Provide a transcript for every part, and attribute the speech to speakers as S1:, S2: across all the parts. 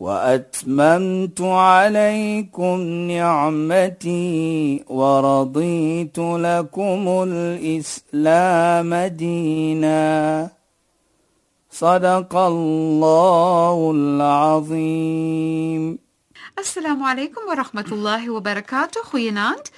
S1: وأتممت عليكم نعمتي ورضيت لكم الإسلام دينا. صدق الله العظيم.
S2: السلام عليكم ورحمة الله وبركاته. خوينات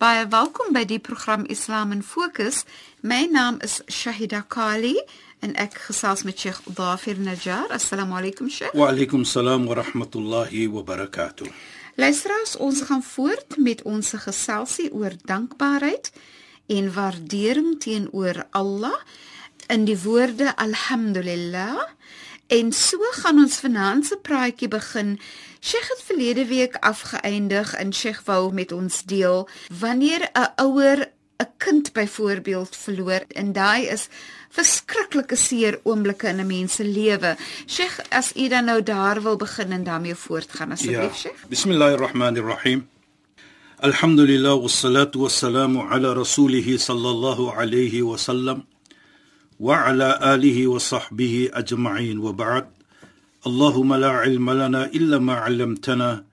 S2: باي welcome by the program islam in focus. My name is shahida kali. En ek gesels met Sheikh Dafir Najjar. Assalamu alaykum Sheikh.
S3: Wa alaykum salaam wa rahmatullahi wa barakatuh.
S2: Luisteraars, ons gaan voort met ons geselsie oor dankbaarheid en waardering teenoor Allah in die woorde alhamdulillah. En so gaan ons vanaand se praatjie begin. Sheikh het verlede week afgeëindig en Sheikh wou met ons deel wanneer 'n ouer 'n kind byvoorbeeld verloor en daai is verskriklike seer oomblikke in 'n mens se lewe. Sheikh, as u dan nou daar wil begin en daarmee voortgaan asseblief,
S3: Ja.
S2: Sheikh.
S3: Bismillahirrahmanirrahim. Alhamdulillah wassalatu wassalamu ala rasulih sallallahu alayhi wa sallam wa ala alihi wa sahbihi ajma'in wa ba'd. اللهم لا علم لنا إلا ما علمتنا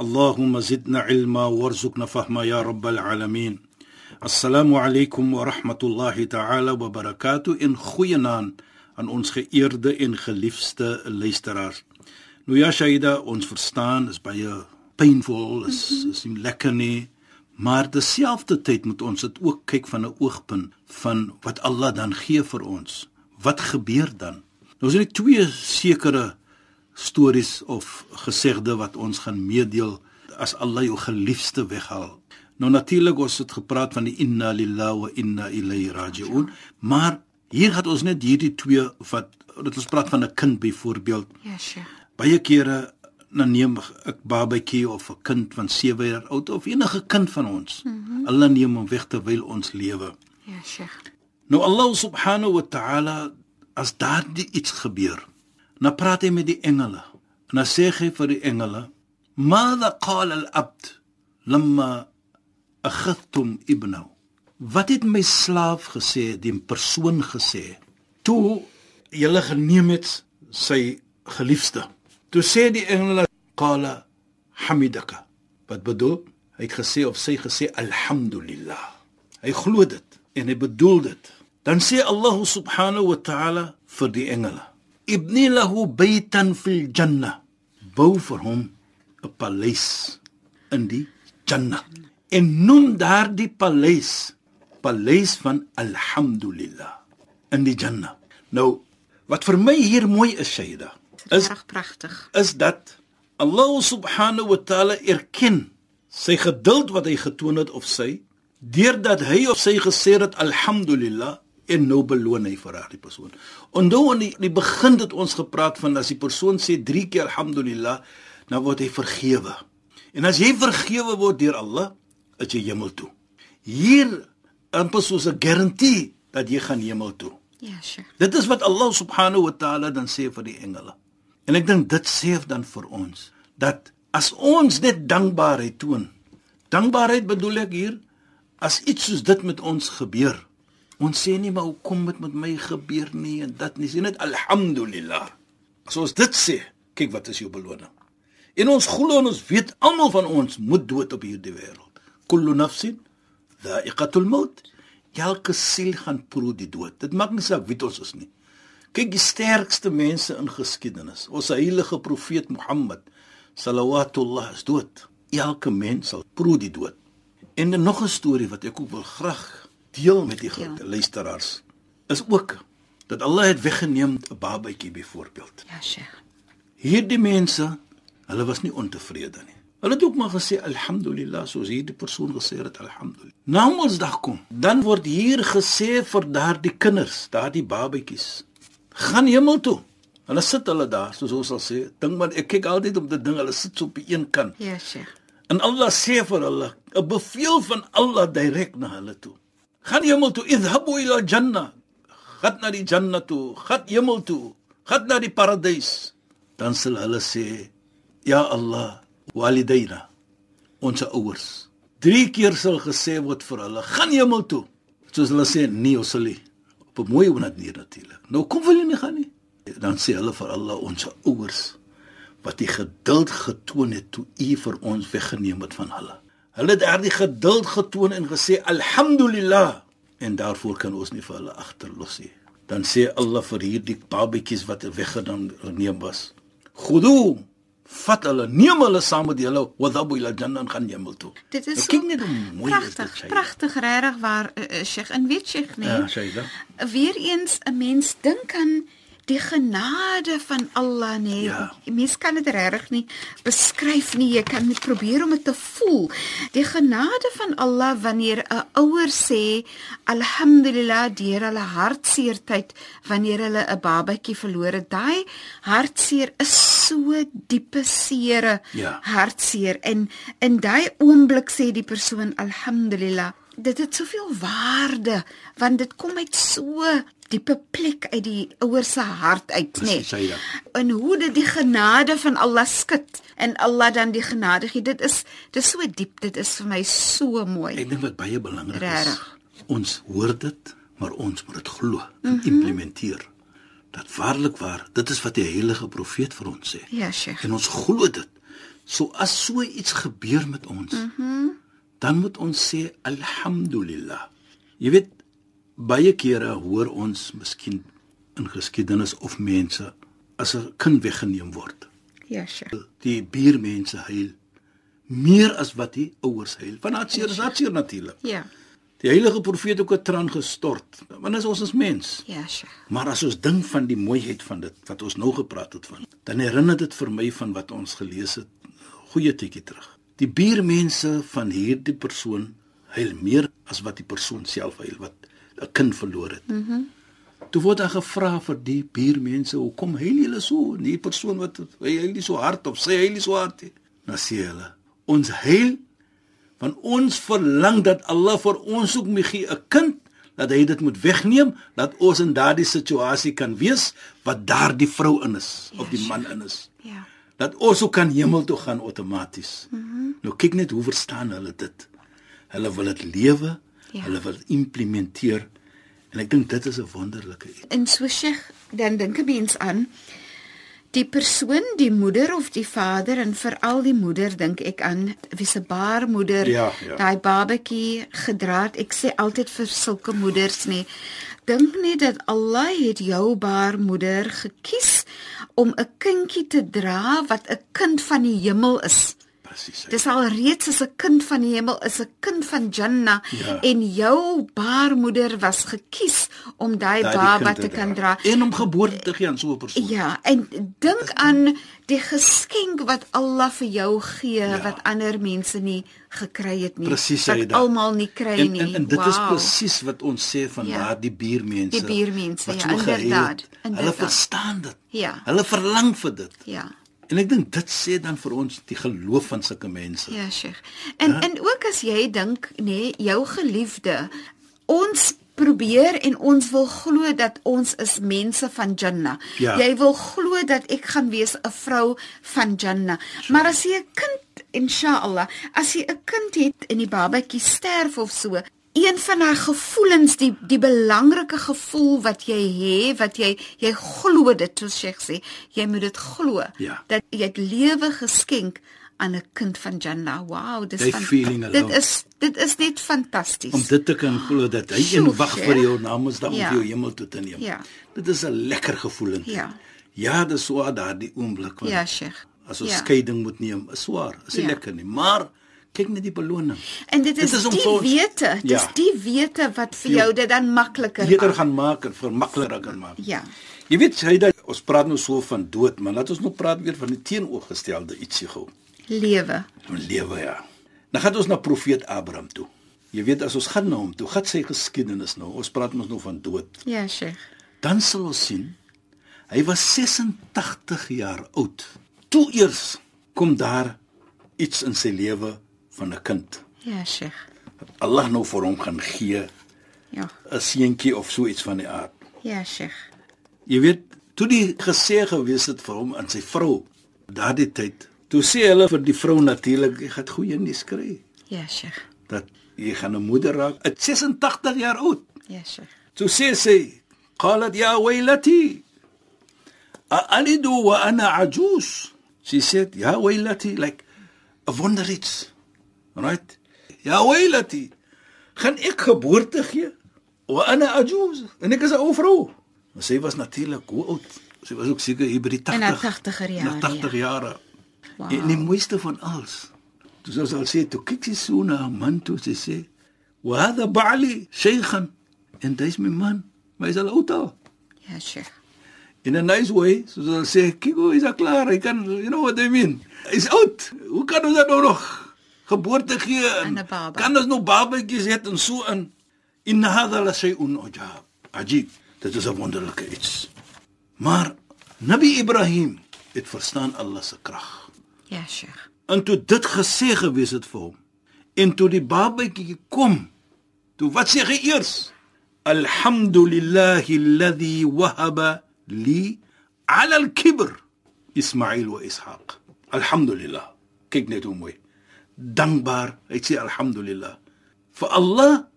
S3: اللهم زدنا علما وارزقنا فهما يا رب العالمين Assalamu alaykum wa rahmatullahi ta'ala wa barakatuh in goeienaand aan ons geëerde en geliefde luisteraars. Nou ja Shaida, ons verstaan is baie painful, is is nie lekker nie, maar terselfdertyd moet ons dit ook kyk van 'n oogpunt van wat Allah dan gee vir ons. Wat gebeur dan? Nou is dit twee sekere stories of gesegde wat ons gaan meedeel as Allah jou geliefde weghaal Nou natuurlik ons het gepraat van die inna lillahi wa inna ilayhi raji'un, maar hier gaan ons net hierdie twee wat dit ons praat van 'n kind byvoorbeeld.
S2: Ja, Sheikh.
S3: Baie kere dan neem 'n babatjie of 'n kind van 7 jaar oud of enige kind van ons. Mm -hmm. Allah neem hom weg terwyl ons lewe.
S2: Ja, Sheikh.
S3: Nou Allah subhanahu wa ta'ala as daardie iets gebeur, dan praat hy met die engele. En dan sê hy vir die engele: "Mada qala al-abd lamma akhadtum ibnahu?" Wat het my slaaf gesê, die persoon gesê, toe julle geneem het sy geliefde? Toe sê die engele: "Qala hamidaka." Wat bedoel? Hy het gesê of sy gesê alhamdulillah. Hy glo dit en hy bedoel dit. Dan sê Allah subhanahu wa ta'ala vir die engele: "Ibni lahu baytan fil jannah." Bou vir hom 'n paleis in die Jannah. En noem daardie paleis paleis van alhamdulillah in die Jannah. Nou, wat vir my hier mooi is, Shaida, is
S2: Reg pragtig.
S3: is dat Allah subhanahu wa ta'ala erken sy geduld wat hy getoon het of sy deurdat hy of sy gesê het alhamdulillah en nou beloon hy vir daardie persoon. Onthou in die, die begin het ons gepraat van as die persoon sê 3 keer alhamdulillah, dan word hy vergewe. En as jy vergewe word deur Allah, is jy hemel toe. Hier amper soos 'n garantie dat jy gaan hemel toe.
S2: Ja, Sheikh.
S3: Dit is wat Allah subhanahu wa ta'ala dan sê vir die engele. En ek dink dit sê dan vir ons dat as ons net dankbaarheid toon. Dankbaarheid bedoel ek hier as iets soos dit met ons gebeur. Ons sê nie maar hoekom dit met my gebeur nie en dat nie. Sê net alhamdulillah. As ons dit sê, kyk wat is jou beloning. En ons glo en ons weet almal van ons moet dood op hierdie wêreld. Kullu nafsin dha'iqatul maut. Elke siel gaan proe die dood. Dit maak nie saak wie ons is nie. Kyk die sterkste mense in geskiedenis. Ons heilige profeet Mohammed salawatullah is dood. Elke mens sal proe die dood. En nog 'n storie wat ek ook wil graag deel met die
S2: Ja.
S3: luisteraars is ook dat Allah het weggeneem 'n babatjie byvoorbeeld.
S2: Ja, Sheikh.
S3: Hierdie mense, hulle was nie ontevrede nie. Hulle het ook maar gesê alhamdulillah soos hierdie persoon gesê het alhamdulillah. Nou Mondsdag kom, dan word hier gesê vir daardie kinders, daardie babatjies, gaan hemel toe. Hulle sit hulle daar, soos ons sal sê. Ding maar ek kyk altyd op die ding, hulle sit so op die een kant.
S2: Ja, Sheikh.
S3: En Allah sê vir hulle 'n bevel van Allah direk na hulle toe. Gaan hemel toe, idhabu ila jannah. Gaan na die jannah toe, gaan hemel toe, gaan na die paradys. Dan sal hulle sê, "Ya Allah, walidaina." Ons ouers. Drie keer sal gesê word vir hulle, "Gaan hemel toe." Soos hulle sê, "Nee, ons sal nie." Op 'n mooi manier natuurlik. Nou kom wil jy nie gaan nie. Dan sê hulle vir Allah, "Ons ouers." wat die geduld getoon het toe u vir ons weggeneem het van hulle. Hulle het daardie geduld getoon en gesê alhamdulillah en daarvoor kan ons nie vir hulle agterlos nie. Dan sê Allah vir hierdie babetjies wat weggeneem was. Khudu fat hulle neem hulle saam met julle wadhabu ila jannah gaan hemel toe.
S2: Dit is
S3: Nou, kyk net mooi
S2: pragtig, pragtig regtig waar uh, Sheikh en weet Sheikh nee.
S3: Ja, Shaida.
S2: Weereens 'n mens dink aan die genade van Allah nee.
S3: Ja.
S2: Mens kan dit regtig nie beskryf nie. Jy kan net probeer om dit te voel. Die genade van Allah wanneer 'n ouer sê alhamdulillah deur hulle hartseertyd wanneer hulle 'n babatjie verloor het. Daai hartseer is so diepe seere
S3: Ja.
S2: hartseer en in daai oomblik sê die persoon alhamdulillah dit het soveel waarde want dit kom uit so diepe plek uit die ouer se hart uit nê
S3: Presies, Saida.
S2: en hoe dit die genade van Allah skud en Allah dan die genade gee dit is dit is so diep dit is vir my so mooi
S3: Ek dink wat baie belangrik is.
S2: Regtig.
S3: Ons hoor dit, maar ons moet dit glo en mm -hmm. implementeer. Dat waarlik waar, dit is wat die heilige profeet vir ons sê.
S2: ja Sheikh
S3: En ons glo dit. So as so iets gebeur met ons, mm -hmm. dan moet ons sê alhamdulillah. Jy weet baie kere hoor ons miskien in geskiedenis of mense as 'n kind weggeneem word.
S2: ja Sheikh
S3: Die buurmense huil meer as wat die ouers huil. Want hartseer is hartseer natuurlik.
S2: ja
S3: Die heilige profeet ook 'n traan gestort. Want as ons is mens.
S2: ja Sheikh
S3: Maar as ons dink van die mooiheid van dit wat ons nou gepraat het van, dan herinner dit vir my van wat ons gelees het goeie tydjie terug. Die buurmense van hierdie persoon huil meer as wat die persoon self huil wat 'n kind verloor het. Mhm. Mm Toe word daar gevra vir die buurmense, "Hoekom huil julle so?" En Die persoon wat hy huil nie so hard of sê hy huil nie so hard nie. Sê hulle, "Ons huil want ons verlang dat Allah vir ons ook mee gee 'n kind dat hy dit moet wegneem dat ons in daardie situasie kan wees wat daardie vrou in is of die man in is.
S2: Ja.
S3: Dat ons ook kan hemel toe gaan outomaties mm -hmm. nou kyk net hoe verstaan hulle dit. Hulle wil dit lewe
S2: Ja.
S3: hulle wil dit implementeer. En ek dink dit is 'n wonderlike iets.
S2: En so Sheikh, dan dink 'n mens aan die persoon, die moeder of die vader en veral die moeder dink ek aan wie se baarmoeder
S3: Ja, ja.
S2: daai babatjie gedra het. Ek sê altyd vir sulke moeders nê, dink net dat Allah het jou baarmoeder gekies om 'n kindjie te dra wat 'n kind van die hemel is.
S3: Presies
S2: Dis al reeds as 'n kind van die hemel is 'n kind van Jannah
S3: Ja.
S2: en jou baarmoeder was gekies om daai baba
S3: kind
S2: te kan dra.
S3: en om geboorte te gee aan so 'n persoon
S2: Ja, en dink aan die geskenk wat Allah vir jou gee
S3: Ja.
S2: wat ander mense nie gekry het nie.
S3: Presies,
S2: wat almal nie kry
S3: en,
S2: nie.
S3: en, en dit is
S2: Wow.
S3: presies wat ons sê van
S2: Ja.
S3: daardie buurmense
S2: Die buurmense, ja, inderdaad.
S3: hulle verstaan dit
S2: Ja.
S3: hulle verlang vir dit
S2: Ja.
S3: En ek dink dit sê dan vir ons die geloof van sulke mense.
S2: Ja, Sheikh. En
S3: Ja.
S2: en ook as jy dink, nê, nee, jou geliefde, ons probeer en ons wil glo dat ons is mense van Jannah.
S3: Ja.
S2: Jy wil glo dat ek gaan wees 'n vrou van Jannah. Maar as jy 'n kind, inshallah, as jy 'n kind het en die babatjie sterf of so, een van daai gevoelens, die die belangrike gevoel wat jy het, wat jy jy glo dit, soos Sheikh sê, jy moet dit glo
S3: Ja.
S2: dat jy het lewe geskenk aan 'n kind van Jannah. Wow, dis van- Dit is dit is net fantasties.
S3: Om dit te kan glo dat hy een wag vir jou namensdag om
S2: Ja.
S3: vir jou hemel toe te neem.
S2: Ja.
S3: Dit is 'n lekker gevoel.
S2: Ja.
S3: Ja, dis swaar daardie oomblik want
S2: Ja, Sheikh.
S3: as ons
S2: Ja.
S3: skeiding moet neem, is swaar. Is nie
S2: Ja.
S3: lekker nie, maar kyk net die beloning.
S2: En dit is,
S3: Dit is
S2: die
S3: ons-
S2: wete, dis
S3: Ja.
S2: die wete wat vir jou dit dan makliker
S3: Beter
S2: maak.
S3: gaan maak en vermakliker kan maak.
S2: Ja.
S3: Jy weet, hy dat ons praat nou so van dood, maar laat ons nou praat weer van die teenoorgestelde ietsie gou.
S2: Lewe.
S3: Lewe ja. Dan gaan ons na profeet Abraham toe. Jy weet as ons gaan na hom toe, gaan sy geskiedenis nou. Ons praat mos nou van dood.
S2: Ja, Sheikh.
S3: Dan sal ons sien hy was 86 jaar oud. Toe eers kom daar iets in sy lewe van 'n kind.
S2: Ja, Sheikh.
S3: Dat Allah nou vir hom gaan gee
S2: Ja.
S3: 'n seentjie of so iets van die aard.
S2: Ja, Sheikh.
S3: Jy weet, toe die gesê gewees het vir hom en sy vrou daardie tyd, toe sê hulle vir die vrou natuurlik, jy gaan goeie nuus kry
S2: Ja, Sheikh.
S3: dat jy gaan 'n moeder raak, at 86 jaar oud.
S2: Ja, Sheikh.
S3: Toe sê sy, "Qalat ya waylati, a'alidu wa ana ajuz." She said, "Ya waylati," like a wonder iets. Right? "Ya waylati, gaan ek geboorte gee? Wa ana ajuz." En ek is 'n ou vrou. Maar sy was natuurlik hoe oud? Sy was ook seker hier by die 80.
S2: In haar 80er jare,
S3: Na 80 jare.
S2: Wow.
S3: En die mooiste van alles. Toe sou sy sê, toe kyk sy so na haar man toe sy sê, "Wa hadha ba'li shaykhan." En dis my man, maar hy's al oud al.
S2: Ja, Sheikh.
S3: In a nice way, so sy sê, "Kyk hy's al klaar, hy kan, you know what I mean. Hy's oud. Hoe kan ons dan nou nog geboorte gee en kan ons nog babatjies hê en so in in hadha la shay'un ujab. Ajib. Dit is 'n wonderlike iets. Maar Nabi Ibrahim het verstaan Allah se krag.
S2: Ja, Sheikh.
S3: En toe dit gesê gewees het vir hom en toe die babatjie kom, toe wat sê hy eers? Alhamdulillahi alladhi wahaba li ala al-kibr Ismail wa Ishaq. Alhamdulillah. Kyk net hoe mooi. Dankbaar. Hy sê alhamdulillah vir Allah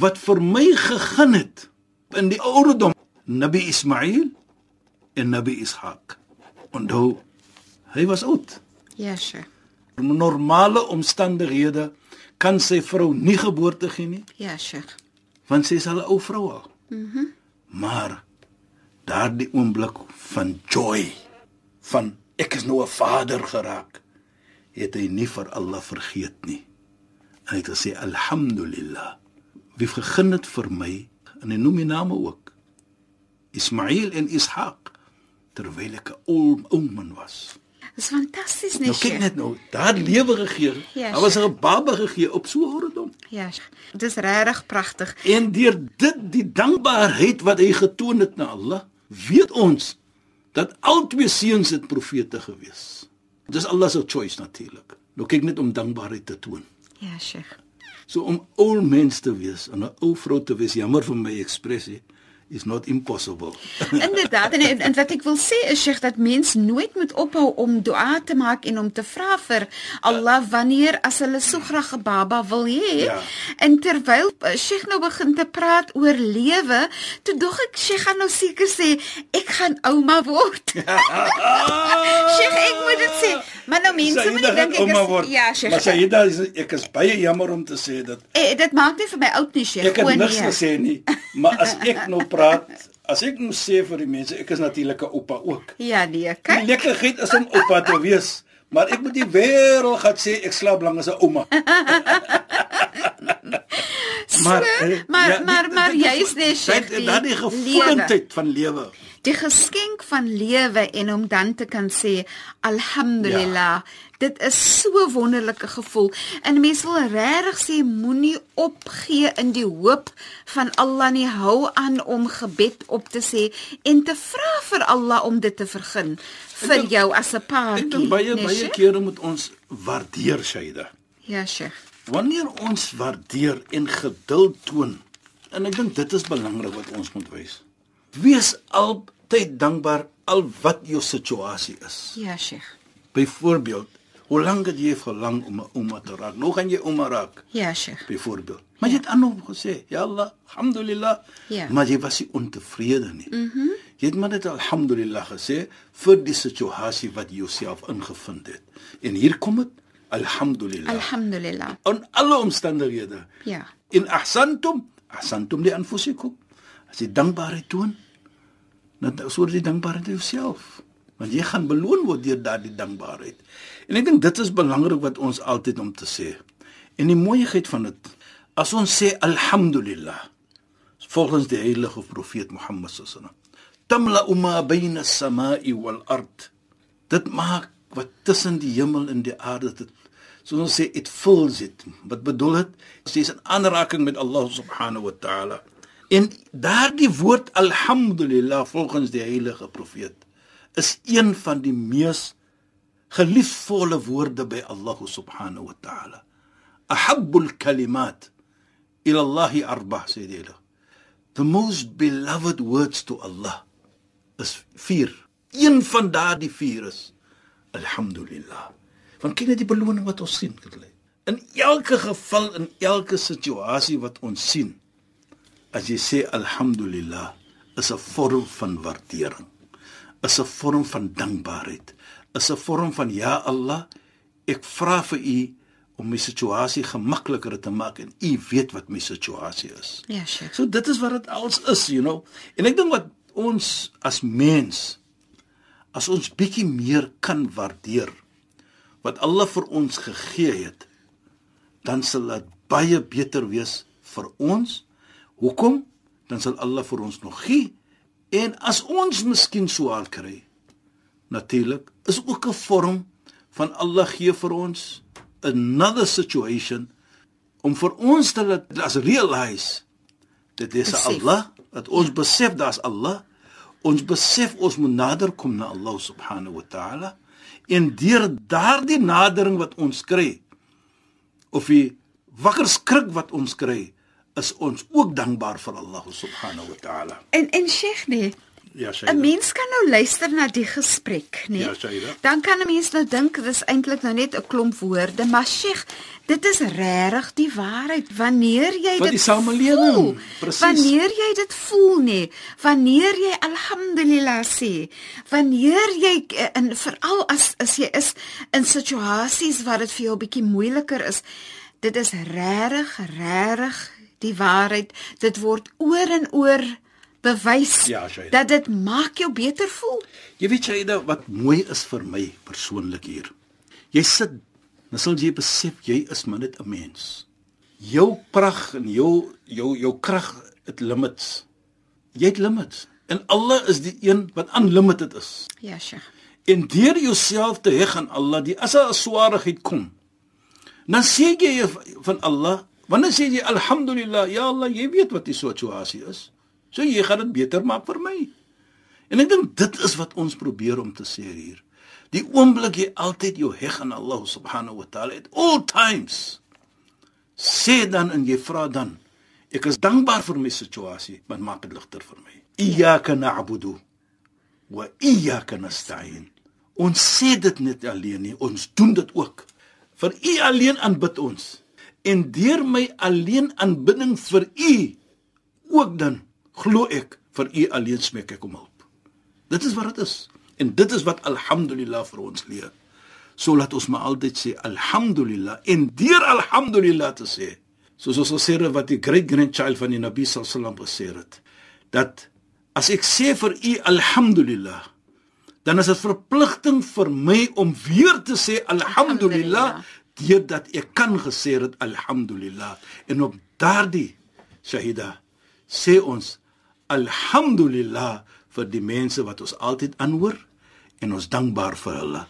S3: wat vir my gegee het in die ouderdom Nabi Ismail en Nabi Ishaq. Onthou, hy was oud
S2: Ja, Sheikh.
S3: normale omstandighede kan sy vrou nie geboorte gee nie
S2: Ja, Sheikh.
S3: want sy is al 'n ou vrou al. Mhm. Mm maar daardie oomblik van joy van ek is nou 'n vader geraak het hy nie vir Allah vergeet nie. En hy het gesê alhamdulillah. Wie vergun dit vir my en hy noem die name ook. Ismail en Ishaq terwyl ek 'n ou ou man was.
S2: Dis fantasties, nee,
S3: Nou kyk net nou, daar lewe gegee.
S2: Ja,
S3: Daar was. 'n baba gegee op so ouderdom.
S2: Ja. Dis regtig pragtig.
S3: En deur dit die dankbaarheid wat hy getoon het na Allah, weet ons dat albei seuns het profete gewees. Dis Allah se choice natuurlik. Nou kyk net om dankbaarheid te toon.
S2: Ja, Sheikh.
S3: So om ou mens te wees en 'n ou vrou te wees, jammer vir my ekspressie, is not impossible.
S2: Inderdaad en, en en wat ek wil sê is Sheikh dat mens nooit moet ophou om dua te maak en om te vra vir Allah wanneer as hulle so graag 'n baba wil hê.
S3: Ja.
S2: En terwyl eh, Sheikh nou begin te praat oor lewe, toe dog ek Sheikh gaan nou seker sê ek gaan ouma word. Sheikh, ek moet dit sê. Maar nou mense moet nie dink ek is ja, Sheikh.
S3: Maar Sayyida, ek is baie jammer om te sê dat
S2: Eh, dit maak nie vir my oud nie, Sheikh.
S3: Ek het niks
S2: nee.
S3: gesê nie, maar as ek nou praat, as ek moet sê vir die mense, ek is natuurlik 'n oupa ook.
S2: Ja, nee,
S3: Die
S2: kyk.
S3: lekkerheid is om oupa te wees, maar ek moet die wêreld gaan sê ek slaap lank as 'n ouma.
S2: Maar
S3: eh,
S2: maar
S3: ja,
S2: maar maar
S3: dit is
S2: jy's nee,
S3: wat-
S2: Sheikh.
S3: dit- Daardie gevoelendheid van lewe.
S2: Die geskenk van lewe en om dan te kan sê alhamdulillah. Ja. Dit is so 'n wonderlike gevoel. En mense wil regtig sê moenie opgee in die hoop van Allah nie. Hou aan om gebed op te sê en te vra vir Allah om dit te vergun vir
S3: dink-
S2: jou as 'n paartjie.
S3: Ek dink baie
S2: nee,
S3: baie kere moet ons waardeer Shaida.
S2: Ja, Sheikh.
S3: Wanneer ons waardeer en geduld toon, en ek dink dit is belangrik wat ons moet wys. Wees altyd dankbaar al wat jou situasie is.
S2: Ja, Sheikh.
S3: Byvoorbeeld, hoe lank het jy verlang om 'n ouma te raak? Nou gaan jy ouma raak,
S2: Ja, Sheikh.
S3: byvoorbeeld. Maar jy het aanhou gesê, "Ya Allah, alhamdulillah."
S2: Ja.
S3: Maar jy was nie ontevrede nie. Mhm. Mm jy het maar net alhamdulillah gesê vir die situasie wat jy jouself ingevind het. En hier kom dit, alhamdulillah.
S2: Alhamdulillah.
S3: In alle omstandighede.
S2: Ja.
S3: In ahsantum, ahsantum li anfusikum. As jy dankbaarheid toon, dan soort jy dankbaarheid vir jouself. Want jy gaan beloon word deur daardie dankbaarheid. En ek dink dit is belangrik wat ons altyd om te sê. En die mooiheid van dit, as ons sê alhamdulillah, volgens die heilige profeet Mohammed sallallahu tamla ma bayna as-samaa'i wal ard. Dit maak wat tussen die hemel en die aarde dit soos ons sê it fills it. Wat bedoel dit? Dit is 'n aanraking met Allah subhanahu wa ta'ala. En daardie woord alhamdulillah volgens die heilige profeet is een van die mees geliefvolle woorde by Allah subhanahu wa ta'ala. Ahabbul kalimat ila Allah arba sê die Here. The most beloved words to Allah is vier. Een van daardie vier is alhamdulillah. Want kyk net die beloning wat ons sien, kyk. In elke geval in elke situasie wat ons sien, as jy sê alhamdulillah, is 'n vorm van waardering. Is 'n vorm van dankbaarheid. Is 'n vorm van ja Allah, ek vra vir u om my situasie gemakliker te maak en u weet wat my situasie is.
S2: Ja, Sheikh.
S3: So dit is wat dit als is, you know. En ek dink wat ons as mens as ons bietjie meer kan waardeer wat Allah vir ons gegee het, dan sal dit baie beter wees vir ons. Hoekom? Dan sal Allah vir ons nog gee en as ons miskien swaar kry, natuurlik is ook 'n vorm van Allah gee vir ons another situation om vir ons te laat as realize dat dis. Allah, dat ons besef daar's Allah. Ons besef ons moet nader kom na Allah subhanahu wa ta'ala en deur daardie nadering wat ons kry of die wakker skrik wat ons kry is ons ook dankbaar vir Allah subhanahu wa ta'ala.
S2: En en Sheikh nee,
S3: Ja,
S2: 'n mens kan nou luister na die gesprek, nee.
S3: Ja, Shaida.
S2: Dan kan 'n mens nou dink dis eintlik nou net 'n klomp woorde, maar Sheikh, dit is regtig die waarheid wanneer jy
S3: Wat
S2: dit
S3: die samelewing,
S2: voel,
S3: presies.
S2: Wanneer jy dit voel nee, wanneer jy alhamdulillah sê, wanneer jy eh, in veral as as jy is in situasies waar dit vir jou 'n bietjie moeiliker is, dit is regtig regtig die waarheid. Dit word oor en oor bewys
S3: Ja, Shaida.
S2: dat dit maak jou beter voel.
S3: Jy weet jy nou wat mooi is vir my persoonlik hier. Jy sit, dan sal jy besef jy is maar net 'n mens. Jou pragt en jou jou jou krag het limits. Jy het limits. En Allah is die een wat unlimited is.
S2: Ja, Sheikh.
S3: En deur jouself te heg aan Allah, die as 'n swaarigheid kom, dan sê jy van Allah, wanneer sê jy alhamdulillah, ja Allah, jy weet wat die situasie is. So jy gaan dit beter maak vir my. En ek dink dit is wat ons probeer om te sê hier. Die oomblik jy altyd jou heg aan Allah subhanahu wa ta'ala at all times. Sê dan en jy vra dan, ek is dankbaar vir my situasie, maar maak dit ligter vir my. Iyyaka na'budu wa iyyaka nasta'in. Ons sê dit net alleen nie, ons doen dit ook. Vir U alleen aanbid ons. En deur my alleen aanbidding vir U ook dan glo ek vir U alleen smeek ek om hulp. Dit is wat dit is. En dit is wat alhamdulillah vir ons leer. So laat ons maar altyd sê alhamdulillah en deur alhamdulillah te sê. Soos ons gesê het wat die great grandchild van die Nabi sallam gesê het dat as ek sê vir u alhamdulillah dan is dit verpligting vir my om weer te sê alhamdulillah deurdat ek kan gesê het alhamdulillah. En op daardie shahida sê ons alhamdulillah vir die mense wat ons altyd aanhoor en ons dankbaar vir hulle.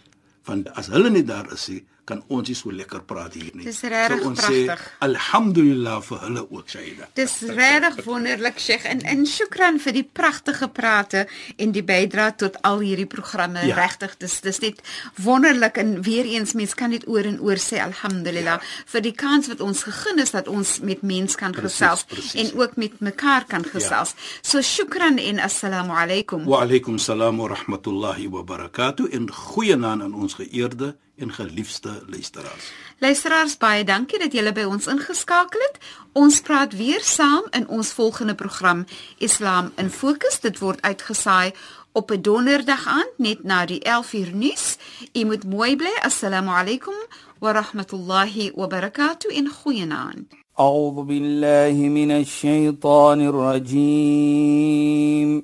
S3: Want as hulle nie daar is nie kan ons nie so lekker praat hier nie.
S2: Dis regtig
S3: so
S2: pragtig.
S3: alhamdulillah vir hulle ook Shaida.
S2: Dis regtig wonderlik, Sheikh. En en shukran vir die pragtige prate en die bydrae tot al hierdie programme.
S3: Ja.
S2: Regtig, dis dis net wonderlik en weer eens mens kan dit oor en oor sê alhamdulillah ja. vir die kans wat ons gegeen is dat ons met mense kan
S3: Precies,
S2: gesels
S3: precies.
S2: en ook met mekaar kan gesels. Ja. So shukran en assalamu alaykum.
S3: Wa alaykum salaam wa rahmatullahi wa barakatuh en goeienaand aan ons geëerde en geliefde luisteraars.
S2: Luisteraars, baie dankie dat julle by ons ingeskakel het. Ons praat weer saam in ons volgende program Islam in Fokus. Dit word uitgesaai op 'n donderdag aand net na die 11uur nuus. U moet mooi bly. Assalamu alaykum wa rahmatullahi wa barakatuh in goeienaand.
S1: أعوذ بالله من الشيطان الرجيم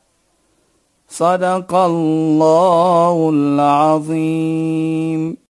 S1: صدق الله العظيم.